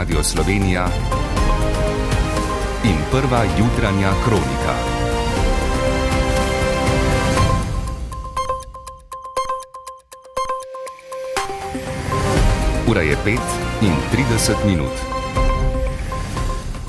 Radio Slovenija in prva jutranja kronika. Ura je 5 in 30 minut.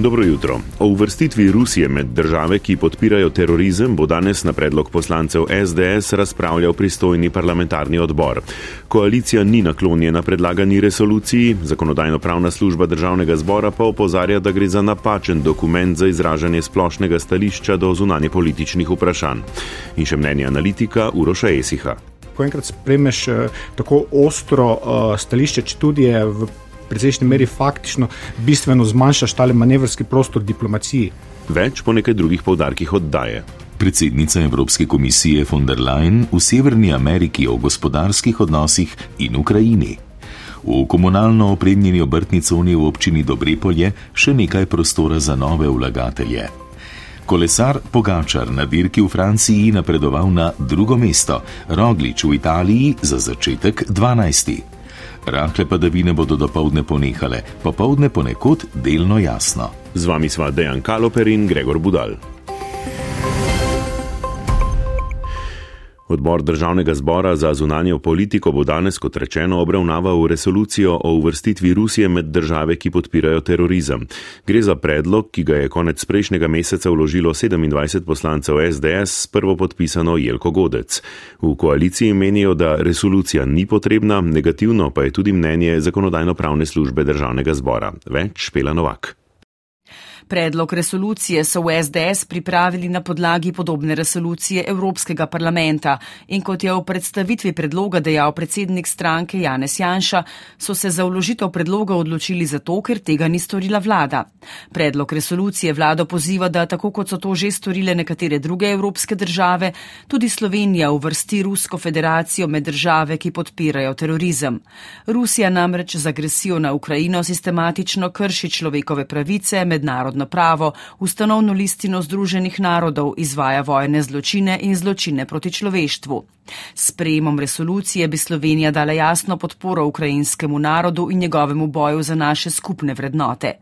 Dobro jutro. O uvrstitvi Rusije med države, ki podpirajo terorizem, bo danes na predlog poslancev SDS razpravljal pristojni parlamentarni odbor. Koalicija ni naklonjena predlagani resoluciji, zakonodajno-pravna služba državnega zbora pa opozarja, da gre za napačen dokument za izražanje splošnega stališča do zunanje političnih vprašanj. In še mnenje analitika Uroša Esiha. Ko enkrat spremeš eh, tako ostro uh, stališče, če tudi je v precejšnji meri faktično bistveno zmanjšaš tale manevrski prostor diplomaciji. Več po nekaj drugih povdarkih oddaje. Predsednica Evropske komisije von der Leyen v Severni Ameriki o gospodarskih odnosih in Ukrajini. V komunalno opremljeni obrtni coni v občini Dobrepolje še nekaj prostora za nove vlagatelje. Kolesar Pogačar na dirki v Franciji napredoval na drugo mesto, Roglič v Italiji za začetek 12. Rahle padavine bodo do povdne ponehale, popovdne ponekod delno jasno. Z vami sva Dejan Kaloper in Gregor Budal. Odbor državnega zbora za zunanjo politiko bo danes, kot rečeno, obravnaval resolucijo o uvrstitvi Rusije med države, ki podpirajo terorizem. Gre za predlog, ki ga je konec prejšnjega meseca vložilo 27 poslancev SDS s prvo podpisano Jelko Godec. V koaliciji menijo, da resolucija ni potrebna, negativno pa je tudi mnenje zakonodajno-pravne službe državnega zbora. Več Špela Novak. Predlog resolucije so v SDS pripravili na podlagi podobne resolucije Evropskega parlamenta in kot je v predstavitvi predloga dejal predsednik stranke Janez Janša, so se za vložitev predloga odločili zato, ker tega ni storila vlada. Predlog resolucije vlado poziva, da tako kot so to že storile nekatere druge evropske države, tudi Slovenija uvrsti Rusko federacijo med države, ki podpirajo terorizem. Rusija namreč z agresijo na Ukrajino sistematično krši človekove pravice, mednarodno mednarodno pravo, ustanovno listino Združenih narodov izvaja vojne zločine in zločine proti človeštvu. S prejemom resolucije bi Slovenija dala jasno podporo ukrajinskemu narodu in njegovemu boju za naše skupne vrednote.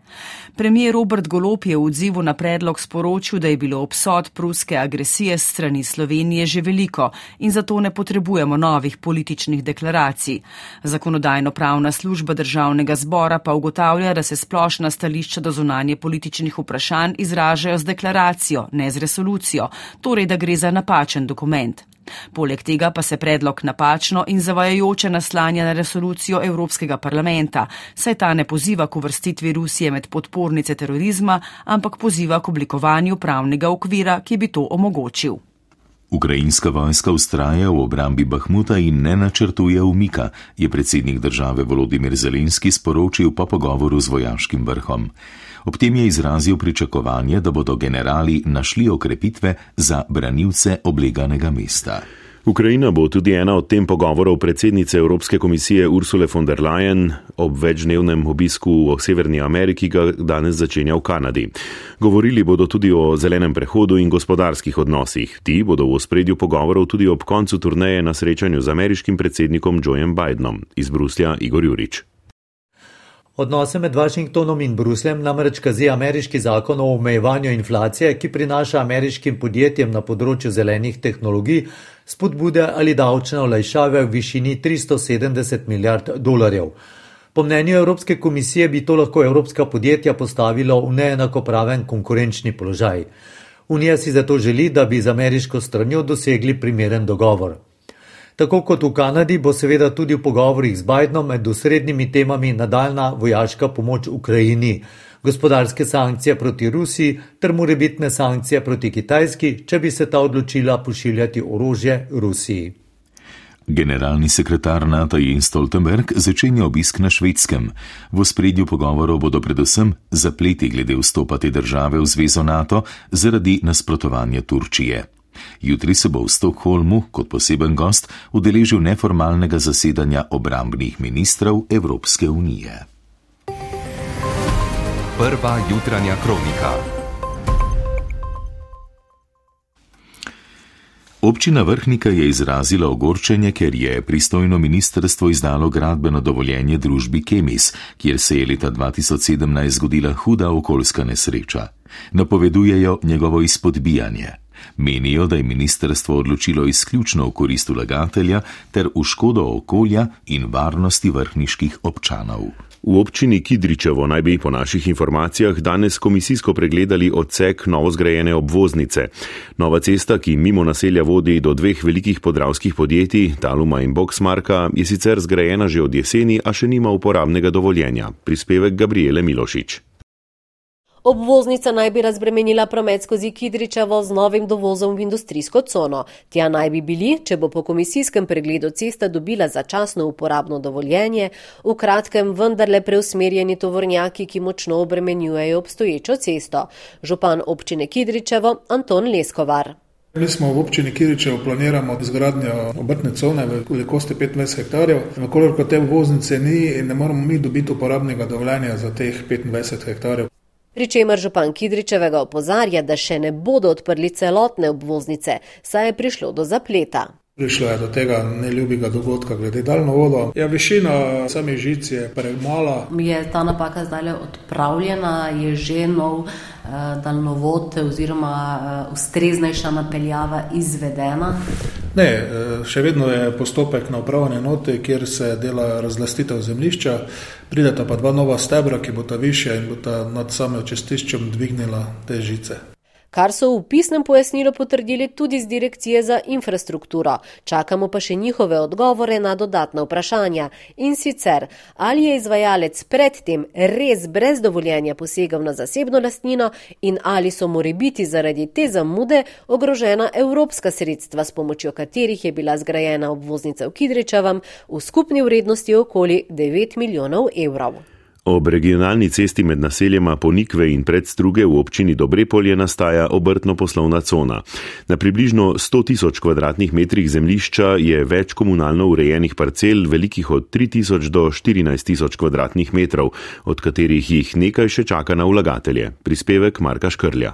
Premijer Robert Golop je v odzivu na predlog sporočil, da je bilo obsod pruske agresije strani Slovenije že veliko in zato ne potrebujemo novih političnih deklaracij. Zakonodajno-pravna služba državnega zbora pa ugotavlja, da se splošna stališča do zunanje političnih vprašanj izražajo z deklaracijo, ne z resolucijo, torej da gre za napačen dokument. Poleg tega pa se predlog napačno in zavajajoče naslanja na resolucijo Evropskega parlamenta, saj ta ne poziva k uvrstitvi Rusije med podpornice terorizma, ampak poziva k oblikovanju pravnega okvira, ki bi to omogočil. Ukrajinska vojska ustraja v obrambi Bahmuta in ne načrtuje umika, je predsednik države Volodimir Zelenski sporočil po pogovoru z vojaškim vrhom. Ob tem je izrazil pričakovanje, da bodo generali našli okrepitve za branilce obleganega mesta. Ukrajina bo tudi ena od tem pogovorov predsednice Evropske komisije Ursule von der Leyen ob večdnevnem obisku v Severni Ameriki, ki ga danes začenja v Kanadi. Govorili bodo tudi o zelenem prehodu in gospodarskih odnosih. Ti bodo v spredju pogovorov tudi ob koncu turneje na srečanju z ameriškim predsednikom Joeem Bidenom iz Bruslja Igor Jurič. Odnose med Washingtonom in Brusljem namreč kazi ameriški zakon o omejevanju inflacije, ki prinaša ameriškim podjetjem na področju zelenih tehnologij spodbude ali davčne olajšave v višini 370 milijard dolarjev. Po mnenju Evropske komisije bi to lahko evropska podjetja postavilo v neenakopraven konkurenčni položaj. Unija si zato želi, da bi z ameriško stranjo dosegli primeren dogovor. Tako kot v Kanadi bo seveda tudi v pogovorih z Bidenom med osrednjimi temami nadaljna vojaška pomoč Ukrajini, gospodarske sankcije proti Rusiji ter morebitne sankcije proti Kitajski, če bi se ta odločila pošiljati orožje Rusiji. Generalni sekretar NATO Jens Stoltenberg začenja obisk na švedskem. V spredju pogovorov bodo predvsem zapleti glede vstopa te države v zvezo NATO zaradi nasprotovanja Turčije. Jutri se bo v Stokholmu kot poseben gost udeležil neformalnega zasedanja obrambnih ministrov Evropske unije. Prva jutranja kronika. Občina Vrhnika je izrazila ogorčenje, ker je pristojno ministrstvo izdalo gradbeno dovoljenje družbi Kemis, kjer se je leta 2017 zgodila huda okoljska nesreča. Napovedujejo njegovo izpodbijanje. Menijo, da je ministrstvo odločilo izključno v korist vlagatelja ter v škodo okolja in varnosti vrhniških občanov. V občini Kidričevo naj bi po naših informacijah danes komisijsko pregledali odsek novozgrajene obvoznice. Nova cesta, ki mimo naselja vodi do dveh velikih podravskih podjetij, Taluma in Boxmarka, je sicer zgrajena že od jeseni, a še nima uporabnega dovoljenja. Prispevek Gabriele Milošič. Obvoznica naj bi razbremenila promet skozi Kidričevo z novim dovozom v industrijsko cono. Tja naj bi bili, če bo po komisijskem pregledu cesta dobila začasno uporabno dovoljenje, v kratkem vendarle preusmerjeni tovornjaki, ki močno obremenjujejo obstoječo cesto. Župan občine Kidričevo Anton Leskovar. Mi smo v občini Kiričev planiramo izgradnjo obrtne cone v velikosti 25 hektarjev. Vkolikor te voznice ni, ne moramo mi dobiti uporabnega dovoljenja za teh 25 hektarjev. Pričemer župan Kidričevega opozarja, da še ne bodo odprli celotne obvoznice, saj je prišlo do zapleta. Prišlo je do tega neljubega dogodka glede daljnovoda. Ja, višina samih žic je premala. Je ta napaka zdaj odpravljena, je že nov eh, daljnovod oziroma eh, ustreznejša napeljava izvedena? Ne, eh, še vedno je postopek na upravljanje note, kjer se dela razlastitev zemlišča. Prideta pa dva nova stebra, ki bo ta više in bo ta nad samim čestiščem dvignila te žice kar so v pisnem pojasnilu potrdili tudi z direkcije za infrastrukturo. Čakamo pa še njihove odgovore na dodatna vprašanja. In sicer, ali je izvajalec predtem res brez dovoljenja posegal na zasebno lastnino in ali so more biti zaradi te zamude ogrožena evropska sredstva, s pomočjo katerih je bila zgrajena obvoznica v Kidričevem v skupni vrednosti okoli 9 milijonov evrov. Ob regionalni cesti med naseljema Ponikve in predstruge v občini Dobrepolje nastaja obrtno-poslovna cona. Na približno 100 tisoč kvadratnih metrih zemlišča je več komunalno urejenih parcel, velikih od 3 tisoč do 14 tisoč kvadratnih metrov, od katerih jih nekaj še čaka na vlagatelje. Prispevek Marka Škrlja.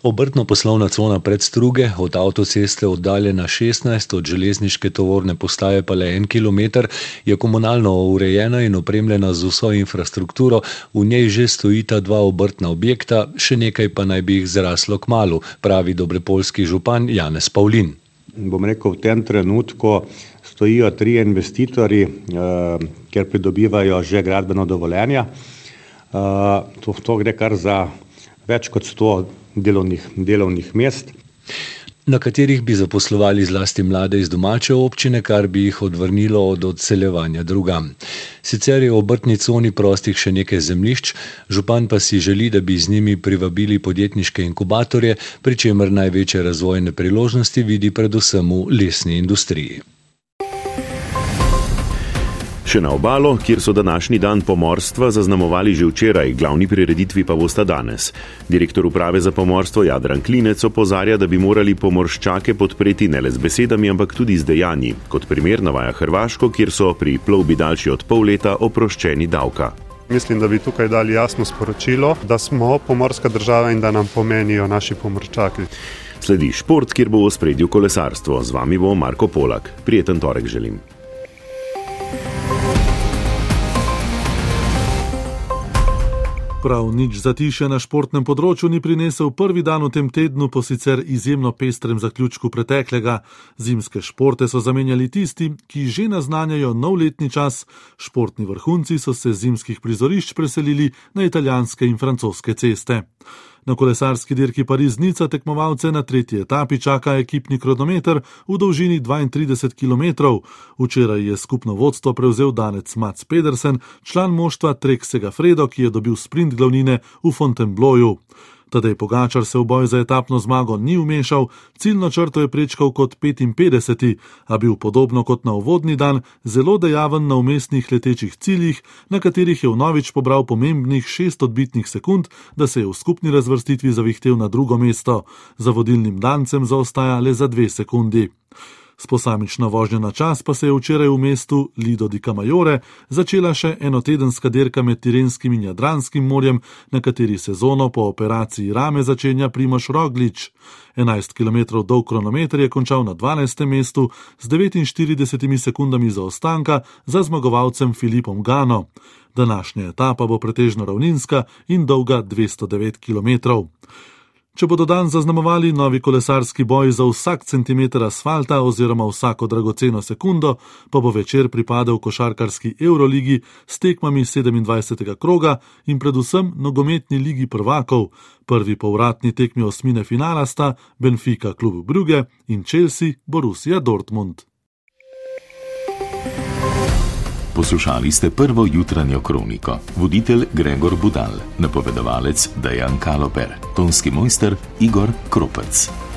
Obrtno-poslovna cona pred struge, od avtoceste oddaljena 16, od železniške tovorne postaje pa le en kilometr, je komunalno urejena in opremljena z vso infrastrukturo, v njej že stojita dva obrtna objekta, še nekaj pa naj bi jih zraslo k malu, pravi dobrepolski župan Janez Pavlin. Bom rekel, v tem trenutku stojijo tri investitorji, eh, ker pridobivajo že gradbeno dovoljenje. Eh, to, to gre kar za več kot 100 delovnih, delovnih mest. Na katerih bi zaposlovali zlasti mlade iz domače občine, kar bi jih odvrnilo od odseljevanja drugam. Sicer je v obrtni coni prostih še nekaj zemlišč, župan pa si želi, da bi z njimi privabili podjetniške inkubatorje, pri čemer največje razvojne priložnosti vidi predvsem v lesni industriji. Še na obalo, kjer so današnji dan pomorstva zaznamovali že včeraj, glavni prireditvi pa bosta danes. Direktor uprave za pomorstvo Jadran Klinec opozarja, da bi morali pomorščake podpreti ne le z besedami, ampak tudi z dejanji. Kot primer navaja Hrvaško, kjer so pri plovbi daljši od pol leta oproščeni davka. Mislim, da bi tukaj dali jasno sporočilo, da smo pomorska država in da nam pomenijo naši pomorščaki. Sledi šport, kjer bo v spredju kolesarstvo. Z vami bo Marko Polak. Prijeten torek želim. Prav nič zatiše na športnem področju ni prinesel prvi dan v tem tednu, po sicer izjemno pestrem zaključku preteklega. Zimske športe so zamenjali tisti, ki že naznanjajo nov letni čas, športni vrhunci so se zimskih prizorišč preselili na italijanske in francoske ceste. Na kolesarski dirki Pariz-Nica tekmovalce na tretji etapi čaka ekipni kronometer v dolžini 32 km. Včeraj je skupno vodstvo prevzel danec Mats Pedersen, član moštva Treksega Fredo, ki je dobil sprint glavnine v Fontainebleau. Tadej Pogačar se v boj za etapno zmago ni umešal, ciljno črto je prečkal kot 55, a bil podobno kot na uvodni dan zelo dejaven na umestnih letečih ciljih, na katerih je vnovič pobral pomembnih 6 odbitnih sekund, da se je v skupni razvrstitvi zavihtel na drugo mesto, za vodilnim dancem zaostaja le za 2 sekundi. S posamično vožnjo na čas pa se je včeraj v mestu Lido di Camajore začela še enotedenska dirka med Tirenskim in Jadranskim morjem, na kateri sezono po operaciji rame začenja Primoš Roglič. 11 km dolg kronometer je končal na 12. mestu z 49 sekundami zaostanka za zmagovalcem Filipom Gano. Današnja etapa bo pretežno ravninska in dolga 209 km. Če bodo dan zaznamovali novi kolesarski boj za vsak centimeter asfalta oziroma vsako dragoceno sekundo, pa bo večer pripadal košarkarski Euroligi s tekmami 27. kroga in predvsem nogometni ligi prvakov. Prvi povratni tekmi osmine finala sta Benfica klub Brugge in Chelsea Borussia Dortmund. Poslušali ste prvo jutranjo kroniko. Voditelj Gregor Budal, napovedovalec Dejan Kaloper, tonski mojster Igor Kropec.